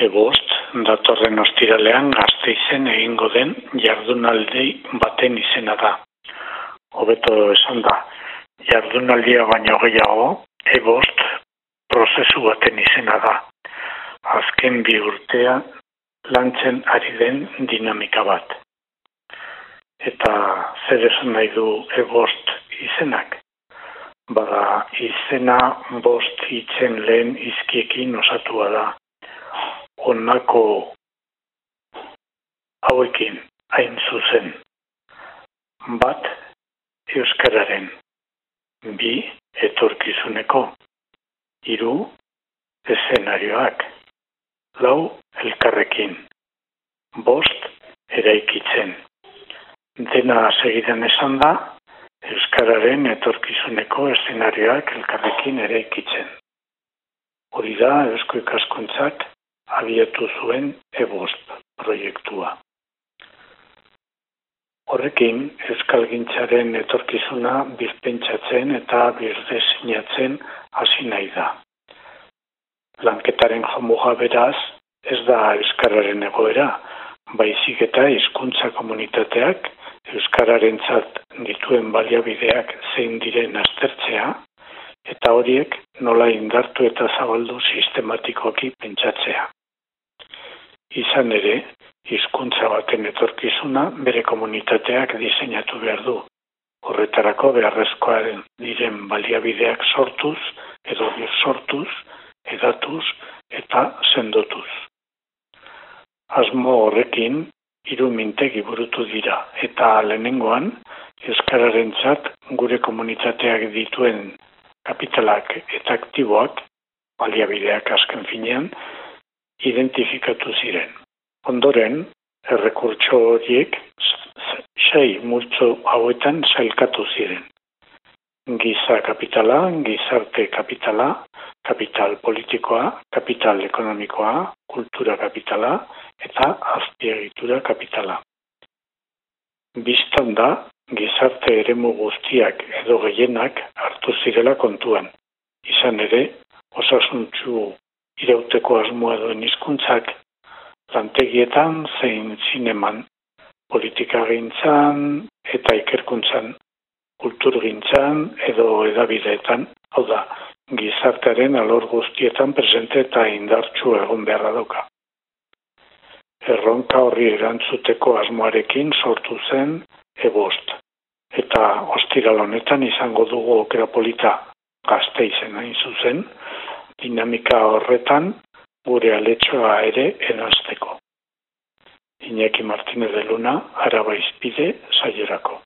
Ebost, datorren ostiralean gazteizen egingo den jardunaldi baten izena da. Hobeto esan da, jardunaldia baino gehiago, ebost prozesu baten izena da. Azken bi urtea lantzen ari den dinamika bat. Eta zer esan nahi du ebost izenak? Bada izena bost hitzen lehen izkiekin osatua da onako hauekin hain zuzen. Bat, Euskararen, bi, etorkizuneko, hiru eszenarioak, lau, elkarrekin, bost, eraikitzen. Dena segidan esan da, Euskararen etorkizuneko eszenarioak elkarrekin eraikitzen. Hori da, Eusko ikaskuntzak, abiatu zuen ebost proiektua. Horrekin, euskalgintzaren etorkizuna bizpentsatzen eta birdesinatzen hasi nahi da. Lanketaren jomuga beraz, ez da euskararen egoera, baizik eta hizkuntza komunitateak euskararen dituen baliabideak zein diren aztertzea, eta horiek nola indartu eta zabaldu sistematikoki pentsatzea. Izan ere, hizkuntza baten etorkizuna bere komunitateak diseinatu behar du. Horretarako beharrezkoaren diren baliabideak sortuz, edo sortuz, edatuz eta sendotuz. Asmo horrekin, hiru mintegi burutu dira, eta lehenengoan, Euskararen gure komunitateak dituen kapitalak eta aktiboak, baliabideak asken finean, identifikatu ziren. Ondoren, errekurtso horiek sei multzo hauetan zailkatu ziren. Giza kapitala, gizarte kapitala, kapital politikoa, kapital ekonomikoa, kultura kapitala eta azpiegitura kapitala. Bistan da, gizarte eremu guztiak edo gehienak hartu zirela kontuan. Izan ere, osasuntzu irauteko asmoa duen hizkuntzak lantegietan zein zineman politika gintzan eta ikerkuntzan kultur gintzan edo edabideetan, hau da, gizartearen alor guztietan presente eta indartsu egon beharra dauka. Erronka horri erantzuteko asmoarekin sortu zen ebost. Eta ostiral honetan izango dugu okera polita gazte izen hain zuzen, dinamika horretan gure aletxoa ere erazteko. Iñaki Martínez de Luna, Araba Izpide, Saierako.